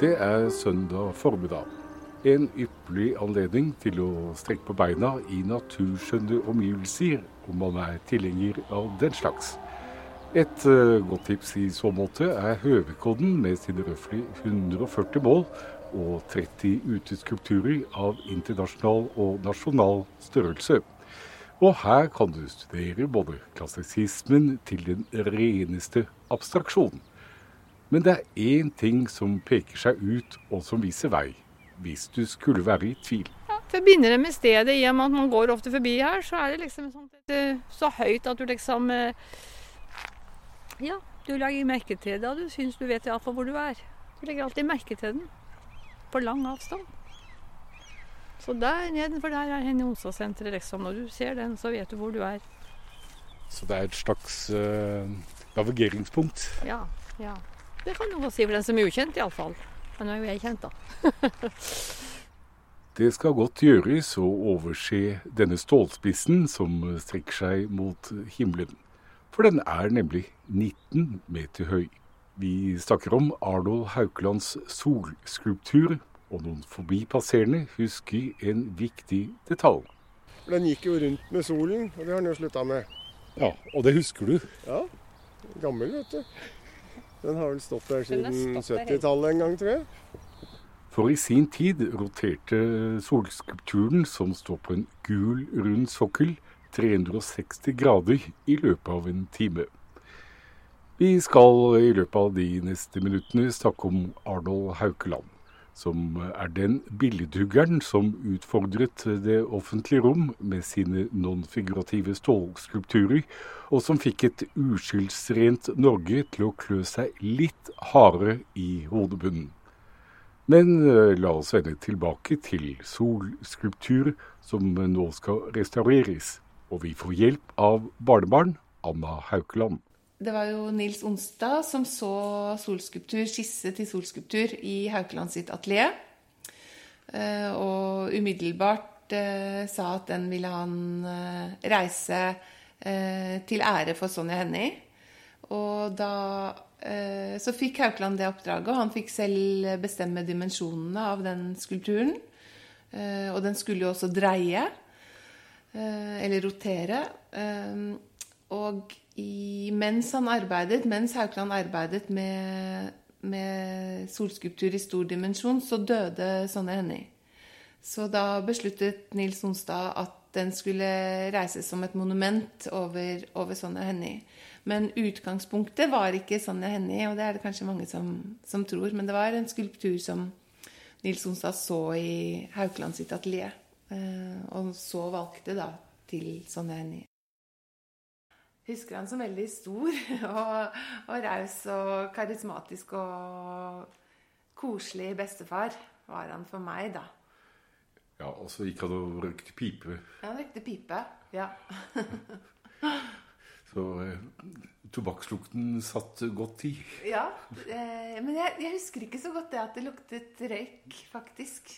Det er søndag formiddag. En ypperlig anledning til å strekke på beina i naturskjønne omgivelser, om man er tilhenger av den slags. Et uh, godt tips i så måte er Høvekodden med sine røftlig 140 mål og 30 uteskulpturer av internasjonal og nasjonal størrelse. Og her kan du studere både klassisismen til den reneste abstraksjonen. Men det er én ting som peker seg ut, og som viser vei, hvis du skulle være i tvil. Ja, forbinder det med stedet. I og med at man går ofte forbi her, så er det liksom sånn, så høyt at du liksom eh, Ja, du legger merke til det, og du syns du vet iallfall hvor du er. Du legger alltid merke til den. På lang avstand. Så der nedenfor der er Henny Onsdagssenteret, liksom. Når du ser den, så vet du hvor du er. Så det er et slags uh, navigeringspunkt? Ja. ja. Det kan du si for den som er ukjent, iallfall. Men nå er jo jeg kjent, da. det skal godt gjøres å overse denne stålspissen som strekker seg mot himmelen. For den er nemlig 19 meter høy. Vi snakker om Arnold Haukelands solskulptur, og noen forbipasserende husker en viktig detalj. Den gikk jo rundt med solen, og det har den jo slutta med. Ja, Og det husker du? Ja. Gammel, vet du. Den har vel stått der siden 70-tallet en gang, tror jeg. For i sin tid roterte solskulpturen, som står på en gul, rund sokkel, 360 grader i løpet av en time. Vi skal i løpet av de neste minuttene snakke om Arnold Haukeland som er den billedhuggeren som utfordret det offentlige rom med sine nonfigurative stålskulpturer, og som fikk et uskyldsrent Norge til å klø seg litt hardere i hodebunnen. Men eh, la oss vende tilbake til solskulptur, som nå skal restaureres. Og vi får hjelp av barnebarn Anna Haukeland. Det var jo Nils Onstad som så solskulptur, skisse til solskulptur i Haukeland sitt atelier. Eh, og umiddelbart eh, sa at den ville han eh, reise til ære for Sonja Hennie. Og da så fikk Haukeland det oppdraget, og han fikk selv bestemme dimensjonene av den skulpturen. Og den skulle jo også dreie, eller rotere. Og i, mens han arbeidet, mens Haukeland arbeidet med, med solskulptur i stor dimensjon, så døde Sonja Hennie. Så da besluttet Nils Sonstad at den skulle reises som et monument over, over Sonja Hennie. Men utgangspunktet var ikke Sonja Hennie, og det er det kanskje mange som, som tror. Men det var en skulptur som Nils Sonstad så i Haukeland sitt atelier. Eh, og så valgte da til Sonja Hennie husker han som veldig stor og, og raus og karismatisk og koselig bestefar var han for meg, da. Ja, og så gikk han og røykte pipe. Ja, han røykte pipe. Ja. så eh, tobakkslukten satt godt i. Ja, eh, men jeg, jeg, husker ikke så godt det at det luktet røyk, faktisk.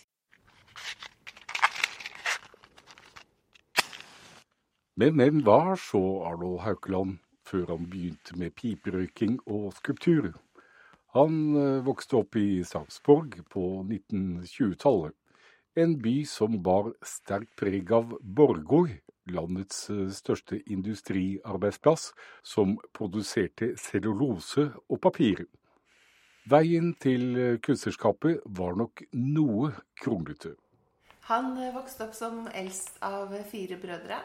Men hvem var så Arnold Haukeland før han begynte med piperøyking og skulptur? Han eh, vokste opp i Sarpsborg på 1920-tallet. En by som bar sterkt preg av Borgård, landets eh, største industriarbeidsplass, som produserte cellulose og papir. Veien til eh, kunstnerskapet var nok noe kronglete. Han vokste opp som eldst av fire brødre.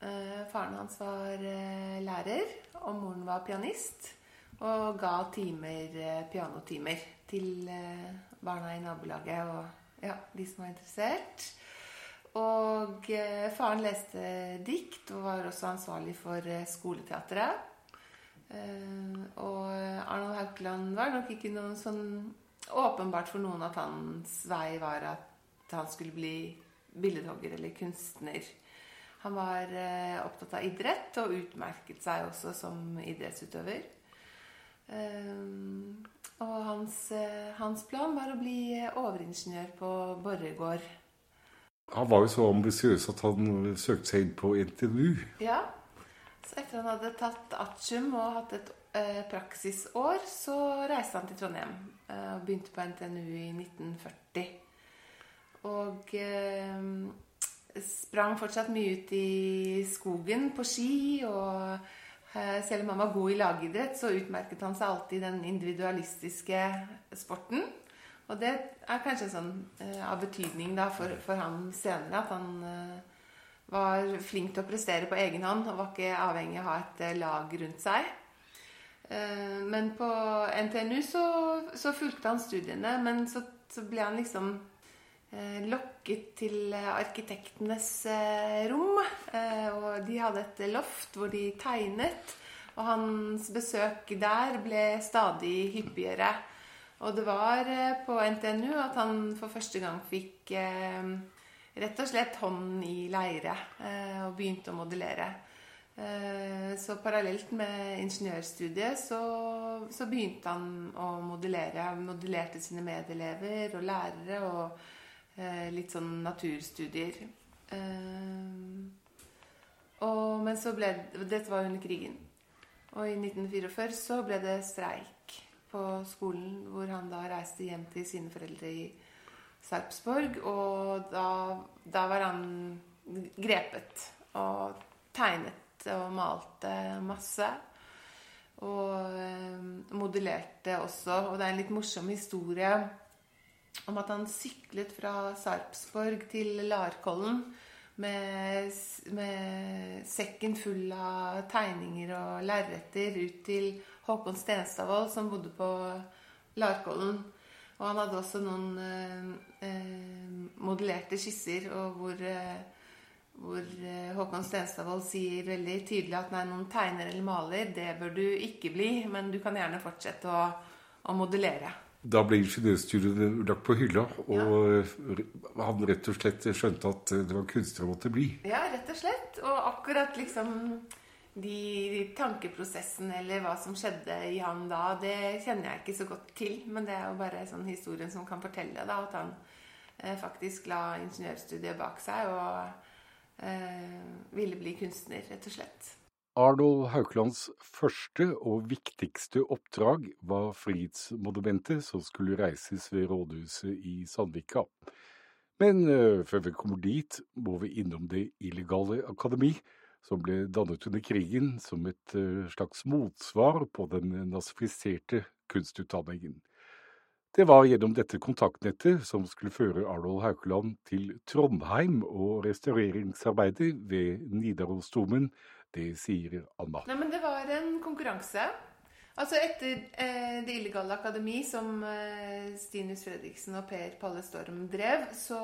Eh, faren hans var eh, lærer, og moren var pianist. Og ga timer, eh, pianotimer til barna i nabolaget og ja, de som var interessert. Og faren leste dikt og var også ansvarlig for skoleteatret. og Arnold Haukeland var nok ikke noe sånn åpenbart for noen at hans vei var at han skulle bli billedhogger eller kunstner. Han var eh, opptatt av idrett og utmerket seg også som idrettsutøver. Um, og hans, eh, hans, plan var å bli overingeniør på Borregaard. Han var jo så ambisiøs at han søkte seg inn på NTNU. Ja. Så etter han hadde tatt artium og hatt et eh, praksisår så reiste han til Trondheim eh, og begynte på NTNU i 1940. Og eh, sprang fortsatt mye ut i skogen på ski. Og eh, selv om han var god i lagidrett, så utmerket han seg alltid i den individualistiske sporten. Og det er kanskje sånn eh, av betydning da for, for ham senere at han eh, var flink til å prestere på egen hånd og var ikke avhengig av å ha et lag rundt seg. Men på NTNU så, så fulgte han studiene, men så, så ble han liksom lokket til arkitektenes rom. Og de hadde et loft hvor de tegnet. Og hans besøk der ble stadig hyppigere. Og det var på NTNU at han for første gang fikk rett og slett hånden i leire og begynte å modellere. Eh, så parallelt med ingeniørstudiet så, så, begynte han å modellere. Modellerte sine medelever og lærere og eh, litt sånn naturstudier. Eh, og, men så ble Dette var under krigen. Og i 1944 så ble det streik på skolen, hvor han da reiste hjem til sine foreldre i Sarpsborg. Og da, da var han grepet og tegnet og malte masse. Og eh, modellerte også. Og det er en litt morsom historie om at han syklet fra Sarpsborg til Larkollen med, med sekken full av tegninger og lerreter ut til Håkon Stenstadvold, som bodde på Larkollen. Og han hadde også noen eh, eh modellerte skisser hvor eh, hvor eh, Håkon Stenstadvold sier veldig tydelig at nei, noen tegner eller maler, det bør du ikke bli, men du kan gjerne fortsette å, å modellere. Da ble ingeniørstudiet lagt på hylla, og ja. han rett og slett skjønte at det var kunstner han måtte bli? Ja, rett og slett. Og akkurat liksom de, de tankeprosessene eller hva som skjedde i han da, det kjenner jeg ikke så godt til. Men det er jo bare sånn historien som kan fortelle da, at han eh, faktisk la ingeniørstudiet bak seg. og eh, ville bli kunstner, rett og slett. Arnold Haukelands første og viktigste oppdrag var Frihetsmonumentet, som skulle reises ved rådhuset i Sandvika. Men uh, før vi kommer dit, må vi innom Det illegale akademi, som ble dannet under krigen som et uh, slags motsvar på den nazifiserte kunstutdanningen. Det var gjennom dette kontaktnettet som skulle føre Arnold Haukeland til Trondheim og restaureringsarbeidet ved Nidarosdomen. Det sier Anna. Nei, men Det var en konkurranse. Altså Etter eh, Det illegale akademi, som eh, Stinus Fredriksen og Per Palle Storm drev, så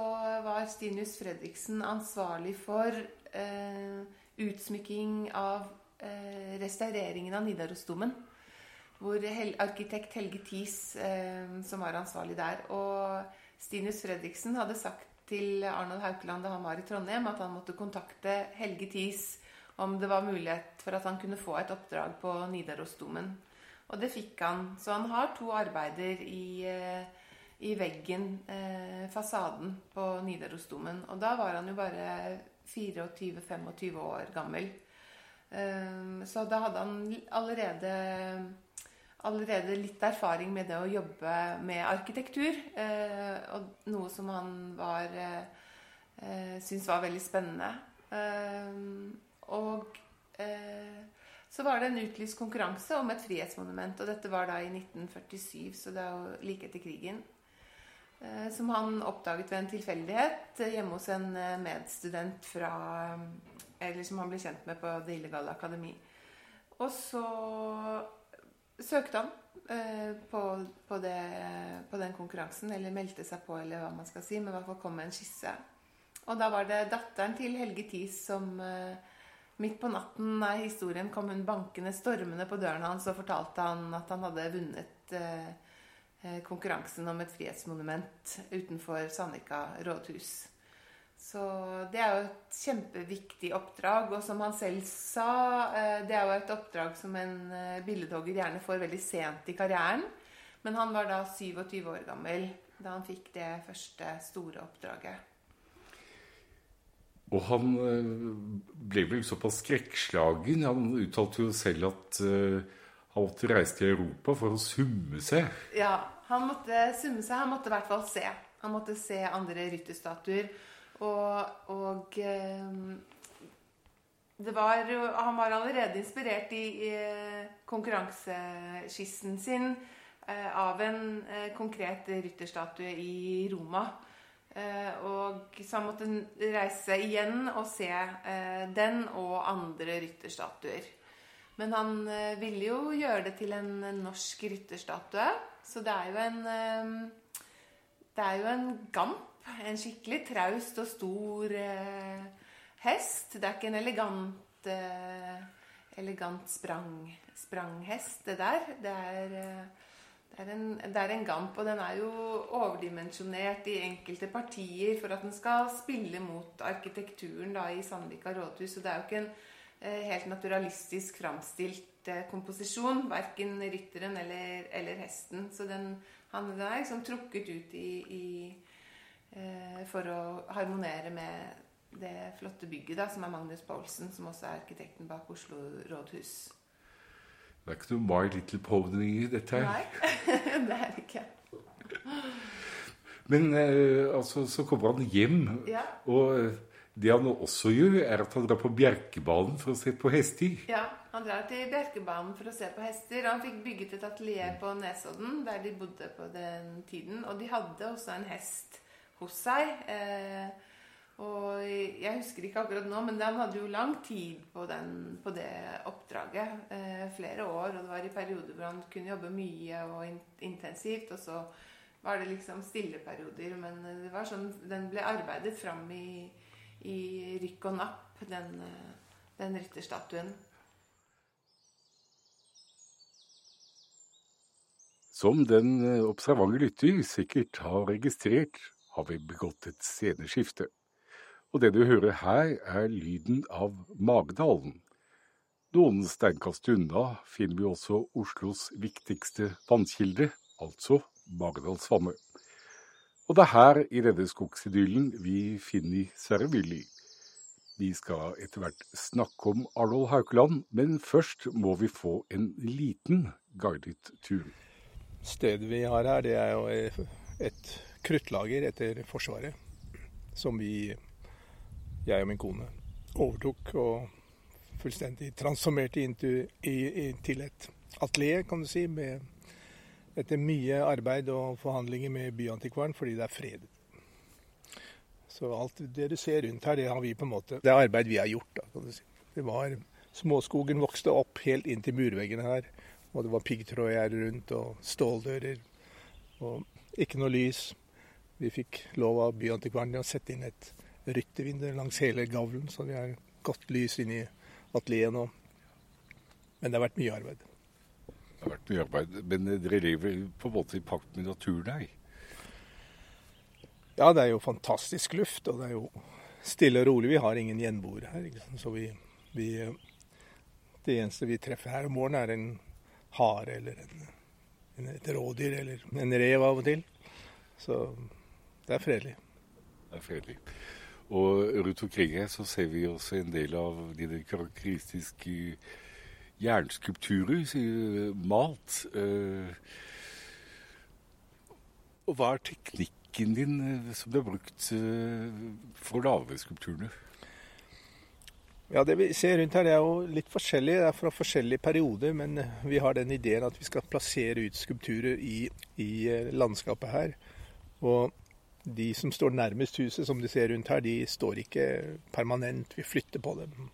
var Stinus Fredriksen ansvarlig for eh, utsmykking av eh, restaureringen av Nidarosdomen hvor arkitekt Helge Thies eh, som var ansvarlig der. Og Stinus Fredriksen hadde sagt til Arnold Haukeland da han var i Trondheim, at han måtte kontakte Helge Thies om det var mulighet for at han kunne få et oppdrag på Nidarosdomen. Og det fikk han. Så han har to arbeider i, eh, i veggen, eh, fasaden, på Nidarosdomen. Og da var han jo bare 24-25 år gammel. Um, så da hadde han allerede allerede litt erfaring med det å jobbe med arkitektur. Eh, og noe som han eh, syntes var veldig spennende. Eh, og eh, så var det en utlyst konkurranse om et frihetsmonument. Og dette var da i 1947, så det er jo like etter krigen. Eh, som han oppdaget ved en tilfeldighet hjemme hos en medstudent fra Eller som han ble kjent med på Det illegale akademi. Og så søkte han eh, på, på, det, på, den konkurransen, eller meldte seg på, eller hva man skal si, men i hvert fall kom med en skisse. Og da var det datteren til Helge Thies som eh, Midt på natten av historien kom hun bankende, stormende på døren hans og fortalte han at han hadde vunnet eh, eh konkurransen om et frihetsmonument utenfor Sandvika rådhus. Så det er jo et kjempeviktig oppdrag. Og som han selv sa, eh, det er jo et oppdrag som en eh, billedhogger gjerne får veldig sent i karrieren. Men han var da 27 år gammel da han fikk det første store oppdraget. Og han eh, ble vel såpass skrekkslagen. Han uttalte jo selv at Han måtte reise til Europa for å summe seg. Ja, han måtte summe seg. Han måtte i hvert fall se. Han måtte se andre rytterstatuer. Og, og eh, var, han var allerede inspirert i, i konkurranseskissen sin eh, av en eh, konkret rytterstatue i Roma. Eh, og så han måtte reise igjen og se eh, den og andre rytterstatuer. Men han eh, ville jo gjøre det til en norsk rytterstatue. Så det er jo en Det er jo en gamp. En skikkelig traust og stor hest. Det er ikke en elegant elegant sprang, spranghest, det der. Det er, det, er en, det er, en, gamp, og den er jo overdimensjonert i enkelte partier for at den skal spille mot arkitekturen da, i Sandvika rådhus. Så det er jo ikke en Eh, helt naturalistisk framstilt eh, komposisjon. Verken rytteren eller, eller hesten. Så den, han, den er liksom trukket ut i, i, eh, for å harmonere med det flotte bygget da, som er Magnus Paulsen, som også er arkitekten bak Oslo rådhus. Det er ikke noe My Little Pony i dette her. Nei, det er det ikke. Men eh, altså, så kommer han hjem, ja. og det han også gjør, er at han drar på Bjerkebanen for å se på hester. Ja, han drar til Bjerkebanen for å se på hester. Han fikk bygget et atelier på Nesodden, der de bodde på den tiden. Og de hadde også en hest hos seg. Eh, og jeg husker ikke akkurat nå, men han hadde jo lang tid på, den, på det oppdraget. Eh, flere år. Og det var i perioder hvor han kunne jobbe mye og in intensivt. Og så var det liksom stille perioder. Men det var sånn, den ble arbeidet fram i i rykk og napp, den, eh, den rytterstatuen. Som den eh, observante lytter sikkert har registrert, har vi begått et sceneskifte. Og det du hører her, er lyden av Magdalen. Noen steinkast unna finner vi også Oslos viktigste vannkilde, altså Magdalsvannet. Og det er her i denne skogsidyllen vi finner Sverre Willy. Vi skal etter hvert snakke om Arnold Haukeland, men først må vi få en liten guidet tur. Stedet vi har her, det er jo et kruttlager etter Forsvaret. Som vi, jeg og min kone, overtok og fullstendig transformerte inn til et atelier, kan du si, med etter mye arbeid og forhandlinger med Byantikvaren fordi det er fredet. Så alt det du ser rundt her, det har vi på en måte Det er arbeid vi har gjort, da, kan du si. Det var Småskogen vokste opp helt inn til murveggene her. Og det var piggtrådgjerder rundt og ståldører. Og ikke noe lys. Vi fikk lov av Byantikvaren å sette inn et ryttervindu langs hele gavlen, så vi har godt lys inn i atelieret nå. Men det har vært mye arbeid Det har vært mye arbeid. Men dere lever på en måte i pakt med naturen her? Ja, det er jo fantastisk luft, og det er jo stille og rolig. Vi har ingen gjenboere her. Så vi, vi, Det eneste vi treffer her om morgenen, er en hare eller en, en, et rådyr eller en rev av og til. Så det er fredelig. Det er fredelig. Og rundt omkring her så ser vi også en del av de karakteristiske jernskulpturer malt. Eh, og hva er teknikken din eh, som du har brukt eh, for å lage skulpturene? Ja, Det vi ser rundt her, det er jo litt forskjellig. Det er fra forskjellige perioder. Men vi har den ideen at vi skal plassere ut skulpturer i, i landskapet her. Og de som står nærmest huset, som du ser rundt her, de står ikke permanent. Vi flytter på dem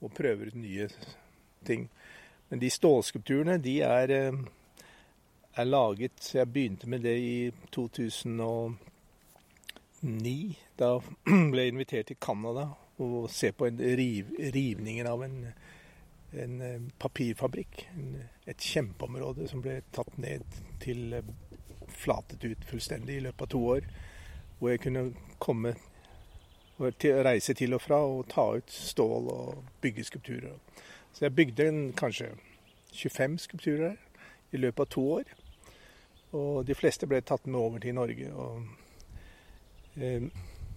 og prøver ut nye ting. Men de stålskulpturene, de er, eh, er laget Jeg begynte med det i 2009. Da ble jeg invitert til Canada og se på riv, rivningen av en, en eh, papirfabrikk. Et kjempeområde som ble tatt ned til eh, flatet ut fullstendig i løpet av to år. Hvor jeg kunne komme reise til og fra og ta ut stål og bygge skulpturer. Så jeg bygde en, kanskje 25 skulpturer i løpet av to år. Og de fleste ble tatt med over til Norge. Og eh,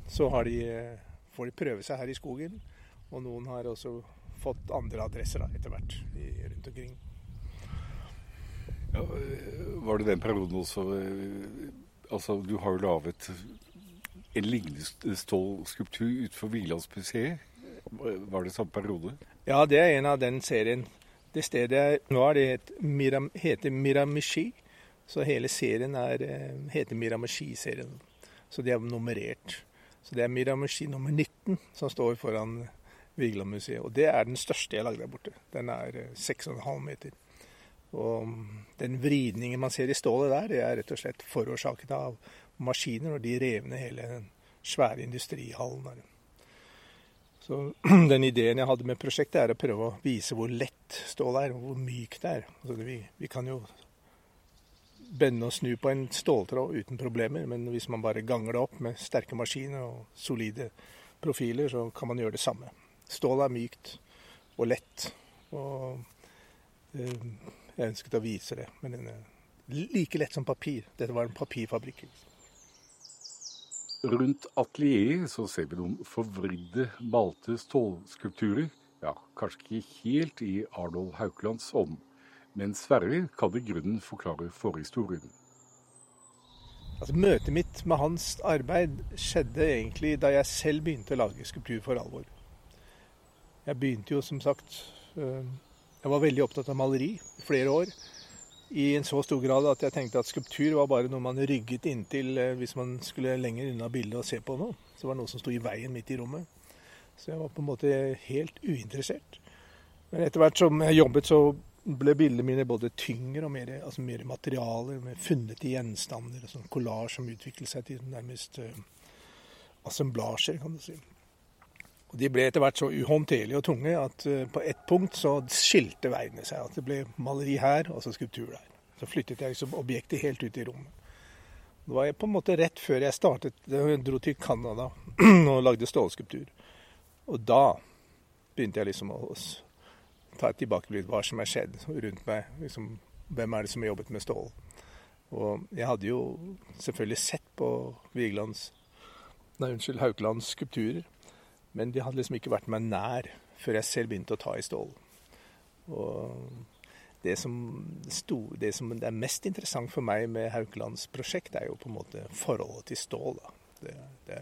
så de, får de prøve seg her i skogen. Og noen har også fått andre adresser etter hvert rundt omkring. Ja, var det den perioden også Altså, du har jo laget en lignende stålskulptur utenfor Vigelandsmuseet. Var det samme periode? Ja, det er en av den serien. Det stedet nå er det het, Miram, heter Miramichi. Så hele serien er, eh, heter Miramichi-serien. Så det er nummerert. Så det er Miramichi nummer 19 som står foran Vigelandmuseet. Og det er den største jeg har lagd der borte. Den er 6,5 eh, meter. Og den vridningen man ser i stålet der, det er rett og slett forårsaket av maskiner, og de rev ned hele den svære industrihallen der. Så den ideen jeg hadde med prosjektet, er å prøve å vise hvor lett stål er, og hvor mykt det er. Altså vi, vi, kan jo bende og snu på en ståltråd uten problemer, men hvis man bare ganger det opp med sterke maskiner og solide profiler, så kan man gjøre det samme. Stål er mykt og lett. Og øh, jeg ønsket å vise det. Men like lett som papir. Dette var en papirfabrikk. Rundt atelieret så ser vi noen forvridde, malte stålskulpturer. Ja, kanskje ikke helt i Arnold Haukelands ånd, men Sverre kan i grunnen forklare forhistorien. Altså, møtet mitt med hans arbeid skjedde egentlig da jeg selv begynte å lage skulptur for alvor. Jeg begynte jo som sagt øh, Jeg var veldig opptatt av maleri i flere år i en så stor grad at jeg tenkte at skulptur var bare noe man rygget inntil eh, hvis man skulle lenger unna bildet og se på noe. Så det var noe som sto i veien midt i rommet. Så jeg var på en måte helt uinteressert. Men etter hvert som jeg jobbet, så ble bildene mine både tyngre og mer, altså mer materialer, med funnete gjenstander. sånn Kollasj som utviklet seg til nærmest uh, assemblasjer, kan du si. Og De ble etter hvert så uhåndterlige og tunge at uh, på ett punkt så skilte veiene seg. At det ble maleri her og så skulptur der. Så flyttet jeg liksom objektet helt ut i rommet. Det var jeg på en måte rett før jeg startet, jeg dro til Canada og lagde stålskulptur. Og da begynte jeg liksom å ta et tilbakeblikk hva som er skjedd rundt meg. Liksom, hvem er det som har jobbet med stål? Og jeg hadde jo selvfølgelig sett på Vigelands, nei, unnskyld, Haukelands skulpturer. Men de hadde liksom ikke vært meg nær før jeg selv begynte å ta i stål. Og det som, sto, det som er mest interessant for meg med Haukelands prosjekt, er jo på en måte forholdet til stål. Det, det,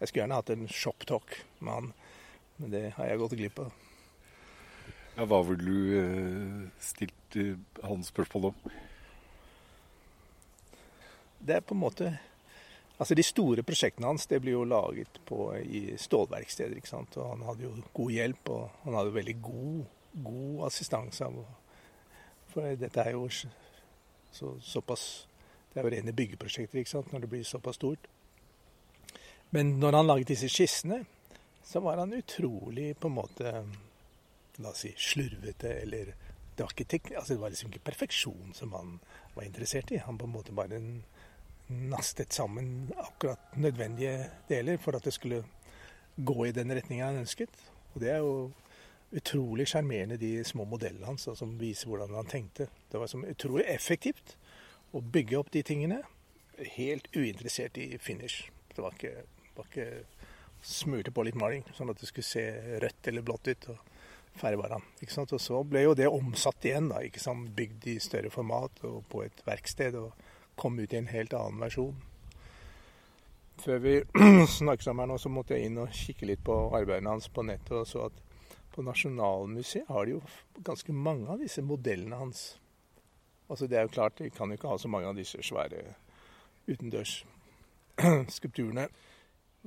jeg skulle gjerne hatt en shoptalk med han, men det har jeg gått glipp av. Ja, hva ville du uh, stilt han spørsmål om? Det er på en måte Altså De store prosjektene hans det ble jo laget på, i stålverksteder. ikke sant? Og Han hadde jo god hjelp, og han hadde veldig god, god assistanse. For dette er jo så, såpass Det er jo rene byggeprosjekter ikke sant? når det blir såpass stort. Men når han laget disse skissene, så var han utrolig på en måte La oss si slurvete, eller det var, ikke, altså, det var liksom ikke perfeksjon som han var interessert i. Han på en måte bare en nastet sammen akkurat nødvendige deler for at det skulle gå i den retninga han ønsket. Og det er jo utrolig sjarmerende, de små modellene hans som viser hvordan han tenkte. Det var som utrolig effektivt å bygge opp de tingene, helt uinteressert i finish. Det var ikke, var ikke smurte på litt maling, sånn at det skulle se rødt eller blått ut. og ferdig var han. Ikke sant? Og så ble jo det omsatt igjen, da, ikke sant? bygd i større format og på et verksted. og kom ut i en helt annen versjon. Før vi snakket sammen her nå, så måtte jeg inn og kikke litt på arbeidene hans på nettet, og så at på Nasjonalmuseet har de jo ganske mange av disse modellene hans. Altså Det er jo klart, de kan jo ikke ha så mange av disse svære utendørs skulpturene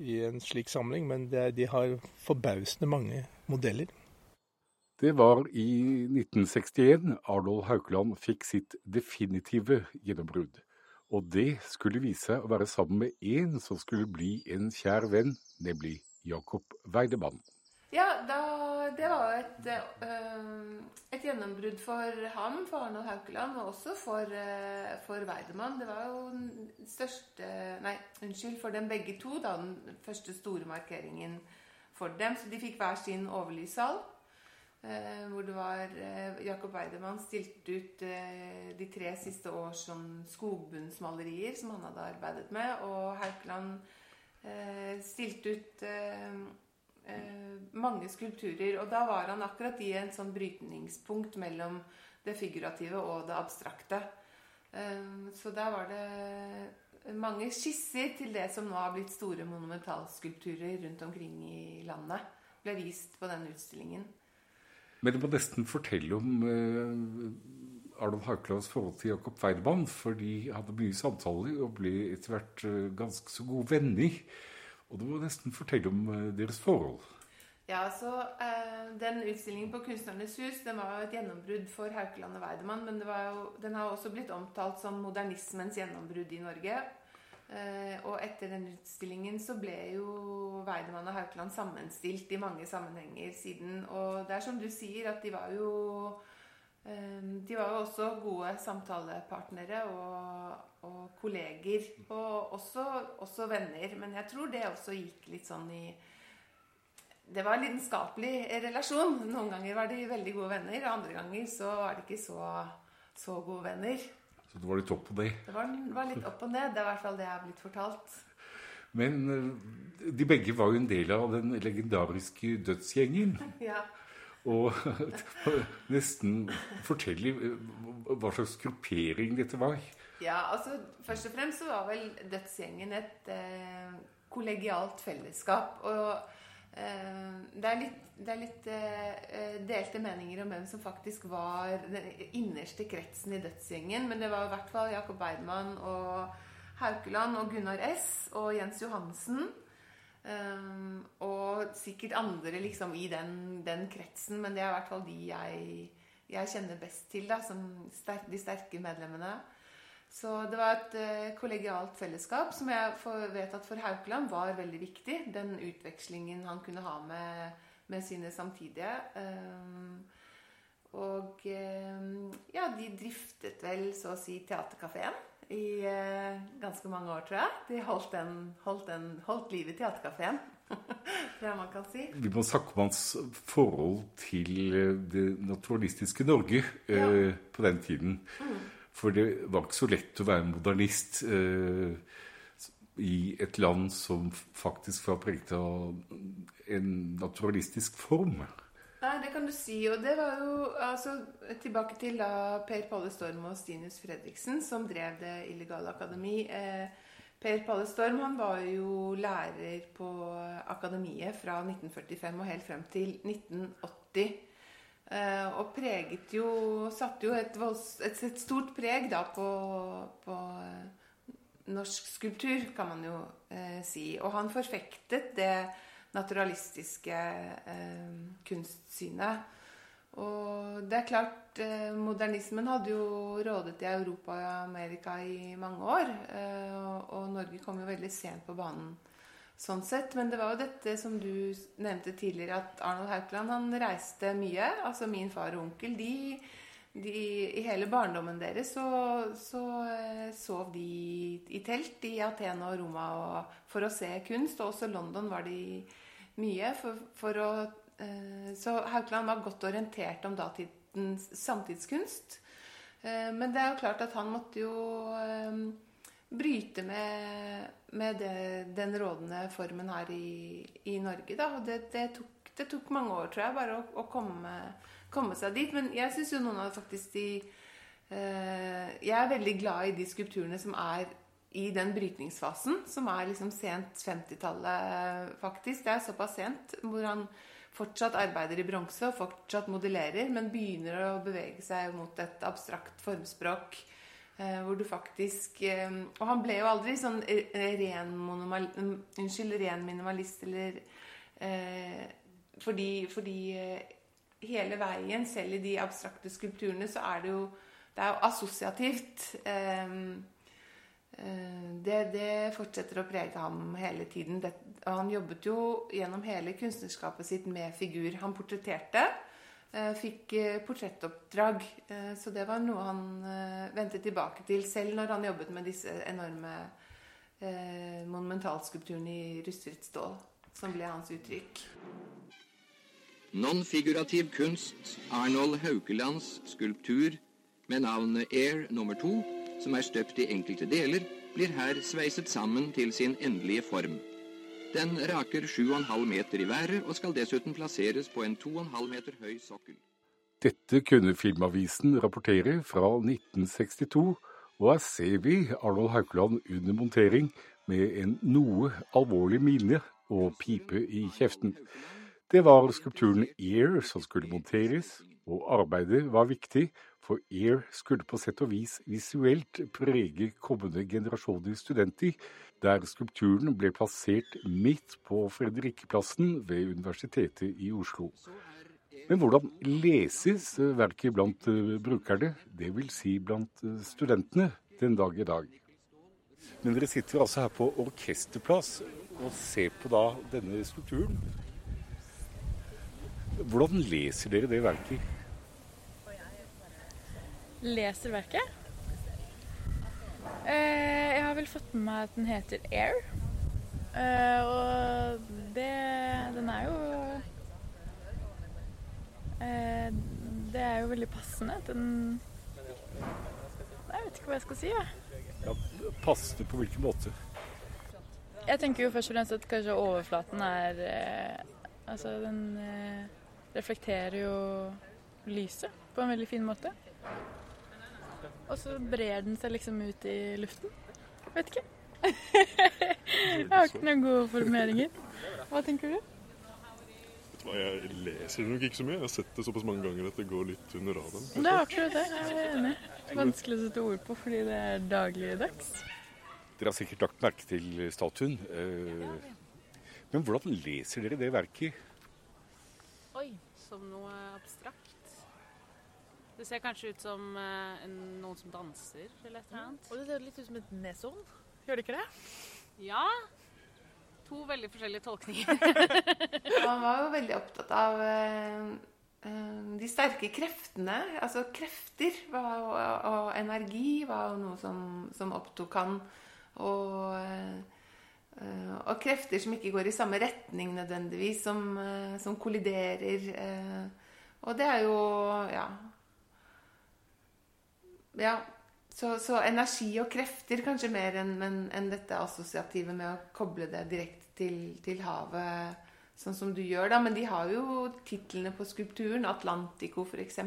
i en slik samling, men de har forbausende mange modeller. Det var i 1961 Arnold Haukeland fikk sitt definitive gjennombrudd. Og det skulle vise seg å være sammen med en som skulle bli en kjær venn, nemlig Jakob Weidemann. Ja, da, det var et, øh, et gjennombrudd for ham, for Arnold Haukeland, og også for, øh, for Weidemann. Det var jo den største Nei, unnskyld, for dem begge to, da, den første store markeringen for dem. Så de fikk hver sin overlyssal. Eh, hvor det var eh, Jakob Weidemann stilte ut eh, de tre siste års sånn skogbunnsmalerier som han hadde arbeidet med. Og Haukeland stilte ut mange skulpturer. Og da var han akkurat i en sånn brytningspunkt mellom det figurative og det abstrakte. Så der var det mange skisser til det som nå har blitt store monumentalskulpturer rundt omkring i landet. Ble vist på den utstillingen. Men du må nesten fortelle om eh, Arnold Haukelands forhold til Jakob Weidemann. For de hadde mye samtaler og ble etter hvert uh, ganske så gode venner. Og du må nesten fortelle om uh, deres forhold. Ja, så eh, Den utstillingen på Kunstnernes hus den var jo et gjennombrudd for Haukeland og Weidemann. Men jo, den har også blitt omtalt som modernismens gjennombrudd i Norge. Eh, og etter den utstillingen så ble jo Weidemann og Haukeland sammenstilt i mange sammenhenger siden. Og det er som du sier, at de var jo eh, De var jo også gode samtalepartnere og, og kolleger. Og også, også venner. Men jeg tror det også gikk litt sånn i det var en lidenskapelig relasjon. Noen ganger var de veldig gode venner, andre ganger så var de ikke så, så gode venner. Så det var litt opp og ned? Det var, var, litt opp og ned. Det er i hvert fall det jeg har blitt fortalt. Men eh, de begge var jo en del av den legendariske dødsgjengen. ja. Og nesten fortelle eh, hva slags gruppering dette var. Ja, altså Først og fremst så var vel dødsgjengen et eh, kollegialt fellesskap. og det er litt, det er litt uh, delte meninger om hvem som faktisk var den innerste kretsen i dødsgjengen. Men det var i hvert fall Jakob Beidmann og Haukeland og Gunnar S. og Jens Johansen. Um, og sikkert andre liksom i den, den, kretsen, men det er i hvert fall de jeg, jeg kjenner best til. da, som sterk, De sterke medlemmene. Så det var et eh, kollegialt fellesskap som jeg vet at for Haukeland var veldig viktig. Den utvekslingen han kunne ha med, med sine samtidige. Um, og um, ja, de driftet vel så å si Theatercaféen i uh, ganske mange år, tror jeg. De holdt, den, holdt, den, holdt liv i Teaterkafeen. det man kan si. Vi må snakke om hans forhold til det naturalistiske Norge ja. uh, på den tiden. Mm. For det var ikke så lett å være modernist eh, i et land som faktisk var preget av en naturalistisk form. Nei, det kan du si. Og det var jo altså, Tilbake til da Per Palle Storm og Stinus Fredriksen, som drev Det illegale akademi. Eh, per Palle Storm han var jo lærer på Akademiet fra 1945 og helt frem til 1980. Uh, og preget jo Satte jo et, et, et stort preg da på, på uh, norsk skulptur, kan man jo eh, si. Og han forfektet det naturalistiske kunstsynet. Og det er klart, modernismen hadde jo rådet i Europa og Amerika i mange år. og Norge kom jo veldig sent på banen sånn sett. Men det var jo dette som du nevnte tidligere, at Arnold Haukeland han reiste mye. Altså min far og onkel, de, de I hele barndommen deres så, så uh, sov de i telt i Aten og Roma og, for å se kunst. Og også London var de mye. For, for å, uh, så Haukeland var godt orientert om datidens samtidskunst. Uh, men det er jo klart at han måtte jo bryte med, med det, den rådende formen her i, i Norge. Da. Og det, det, tok, det, tok, mange år, tror jeg, bare å, å komme, komme, seg dit. Men jeg syns jo noen av faktisk de eh, Jeg er veldig glad i de skulpturene som er i den brytningsfasen, som er liksom sent 50-tallet, faktisk. Det er såpass sent, hvor han fortsatt arbeider i bronse og fortsatt modellerer, men begynner å bevege seg mot et abstrakt formspråk hvor du faktisk eh, Og han ble jo aldri sånn ren, monomal, unnskyld, ren minimalist eller eh, Fordi, fordi hele veien, selv i de abstrakte skulpturene, så er det jo Det er jo assosiativt. Det, det, fortsetter å prege ham hele tiden. Det, han jobbet jo gjennom hele kunstnerskapet sitt med figur. Han portretterte. Eh, fikk eh, portrettoppdrag. Eh, så det var noe han vendte tilbake til selv når han jobbet med disse enorme monumentalskulpturene i rustfritt stål, som ble hans uttrykk. Non-figurativ kunst, Arnold Haukelands skulptur med navnet Air nummer to, som er støpt i enkelte deler, blir her sveiset sammen til sin endelige form. Den raker 7,5 meter i været og skal dessuten plasseres på en 2,5 meter høy sokkel. Dette kunne Filmavisen rapportere fra 1962, og her ser vi Arnold Haukeland under montering med en noe alvorlig mine og pipe i kjeften. Det var skulpturen Ear som skulle monteres, og arbeidet var viktig, for Air skulle på sett og vis visuelt prege kommende generasjoner studenter, der skulpturen ble plassert midt på Fredrikkeplassen ved Universitetet i Oslo. Men hvordan leses verket blant eh, brukerne, dvs. Si blant eh, studentene, den dag i dag? Men dere sitter altså her på orkesterplass og ser på denne skulpturen. Hvordan leser dere det verket? Leser verket? Eh, jeg har vel fått med meg at den heter Air. Eh, og det Den er jo eh, Det er jo veldig passende. Den Jeg vet ikke hva jeg skal si, jeg. Ja, Passende på hvilken måte? Jeg tenker jo først og fremst at kanskje overflaten er Altså, den reflekterer jo lyset på en veldig fin måte. Og så brer den seg liksom ut i luften. Vet ikke. jeg har ikke noen gode formuleringer. Hva tenker du? Jeg leser nok ikke så mye. Jeg har sett det såpass mange ganger at det går litt under radaren. Det er akkurat det. Jeg er enig. Vanskelig å sette ord på fordi det er dagligdags. Dere har sikkert lagt merke til statuen. Eh, Men hvordan leser dere det verket? Oi, som noe abstrakt. Det ser kanskje ut som eh, en, noen som danser eller et eller annet. Og det ser litt ut som et neshorn. Gjør det ikke det? Ja. To veldig forskjellige tolkninger. Han var jo veldig opptatt av eh, eh, de sterke kreftene. Altså krefter var, og, og energi var jo noe som, som opptok han. Og, eh, og krefter som ikke går i samme retning nødvendigvis, som, eh, som kolliderer. eh, og det er jo Ja. ja så, så energi og krefter kanskje mer enn en dette assosiative med å koble det direkte til, til havet, sånn som du gjør. da, Men de har jo titlene på skulpturen. Atlantico, f.eks.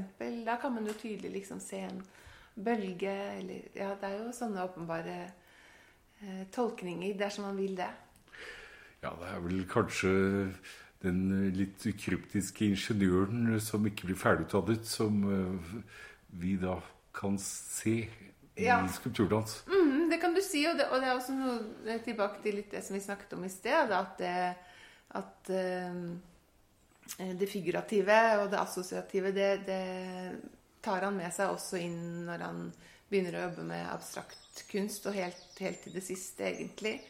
Da kan man jo tydelig liksom se en bølge. Eller, ja, det er jo sånne åpenbare eh, tolkninger dersom man vil det. Ja, det er vel kanskje den litt kryptiske ingeniøren som ikke blir ferdigutdannet, som eh, vi da kan se i Ja. skulpturdans. Mm, det kan du si, og det, og det er også noe tilbake til litt det som vi snakket om i sted. At det, at, eh, det figurative og det assosiative, det, det tar han med seg også inn når han begynner å jobbe med abstrakt kunst, og helt, helt til det siste, egentlig.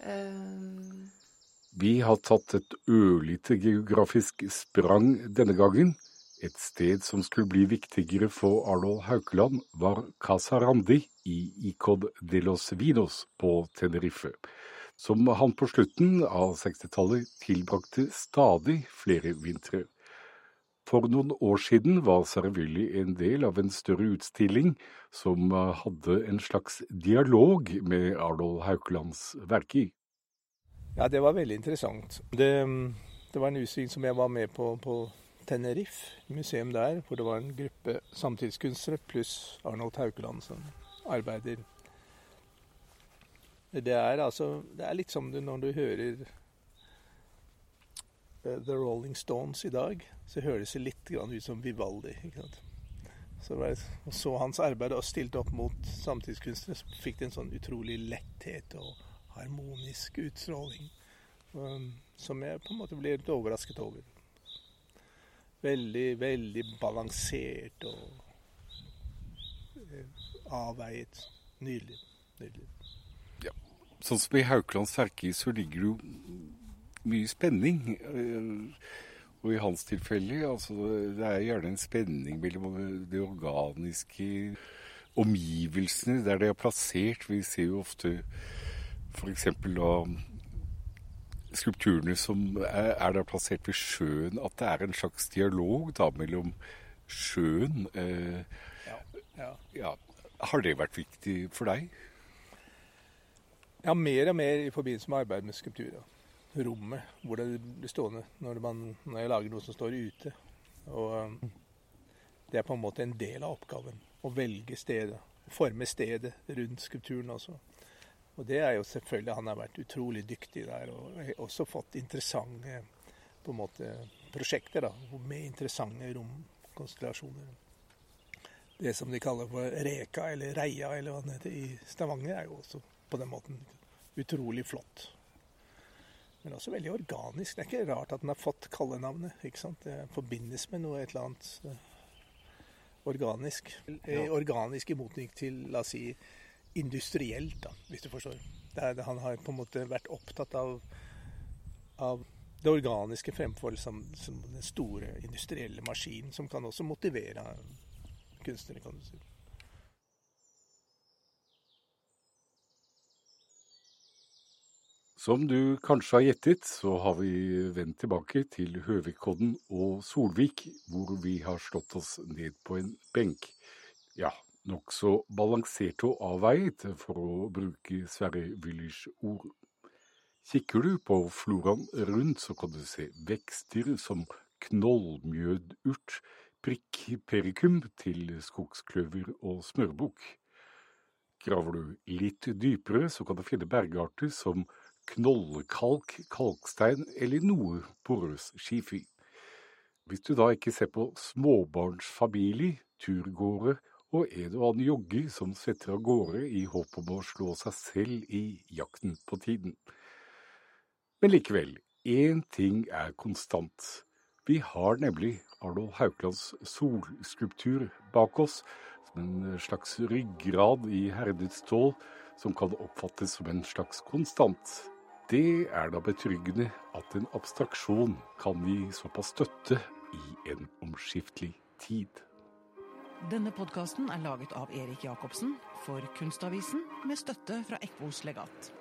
Eh, Vi har tatt et ørlite geografisk sprang denne gangen. Et sted som skulle bli viktigere for Arnold Haukeland, var Casarandi i Icod de los Vinos på Tenerife, som han på slutten av 60-tallet tilbrakte stadig flere vintre. For noen år siden var Saravilli en del av en større utstilling som eh, hadde en slags dialog med Arnold Haukelands verker. Ja, det var veldig interessant. Det, det var en utstilling som jeg var med på på Tenerife, museum der, hvor det var en gruppe samtidskunstnere pluss Arnold Haukeland som arbeider. Det er altså Det er litt som det når du hører The Rolling Stones i dag, så høres det litt ut som Vivaldi. ikke sant? Så og så hans arbeid og stilte opp mot samtidskunstnere, så fikk det en sånn utrolig letthet og harmonisk utstråling. um, som jeg på en måte ble litt overrasket over. Veldig, veldig balansert og eh, avveiet. Nydelig. Nydelig. Sånn som i Haukelands verker så ligger det mye spenning. eh, Og i hans tilfelle, altså det er gjerne en spenning mellom det organiske omgivelsene der det er plassert. Vi ser jo ofte f.eks. da skulpturene som er, er da plassert ved sjøen, at det er en slags dialog da mellom sjøen eh, Ja. ja. Har det vært viktig for deg? Ja, mer og mer i forbindelse med arbeid med skulpturer. Rommet, hvor det blir stående når, man, når jeg lager noe som står ute. Og um, Det er på en måte en del av oppgaven. Å velge stedet. Forme stedet rundt skulpturen også. Og det er jo selvfølgelig Han har vært utrolig dyktig der og også fått interessante på en måte prosjekter da, med interessante romkonstellasjoner. Det som de kaller for Reka, eller Reia, eller hva det heter, i Stavanger, er jo også på den måten utrolig flott. Men også veldig organisk. Det er ikke rart at den har fått kallenavnet. ikke sant? Det forbindes med noe et eller annet eh, organisk. Ja. Organisk i motning til, la oss si, industrielt, da, hvis du forstår. Er, han har på en måte vært opptatt av, av det organiske fremfor som, som den store industrielle maskinen, som kan også motivere kunstnere, kan du si. Som du kanskje har gjettet, så har vi vendt tilbake til Høvikodden og Solvik, hvor vi har slått oss ned på en benk. Ja, nokså balansert og avveiet, for å bruke Sverre Wyllers ord. Kikker du på floraen rundt, så kan du se vekster som knollmjødurt, prikk perikum til skogskløver og smørbukk. Graver du litt dypere, så kan du finne bergarter som knollkalk, kalkstein eller noe porøs skifi. Hvis du da ikke ser på småbarnsfamilie, turgåere og en og annen jogger som setter av gårde i håp om å slå seg selv i jakten på tiden. Men likevel, én ting er konstant. Vi har nemlig Arnold Hauklands solskulptur bak oss, som en slags ryggrad i herdet stål, som kan oppfattes som en slags konstant. Det er da betryggende at en abstraksjon kan gi såpass støtte i en omskiftelig tid. Denne podkasten er laget av Erik Jacobsen for Kunstavisen med støtte fra Ekvos legat.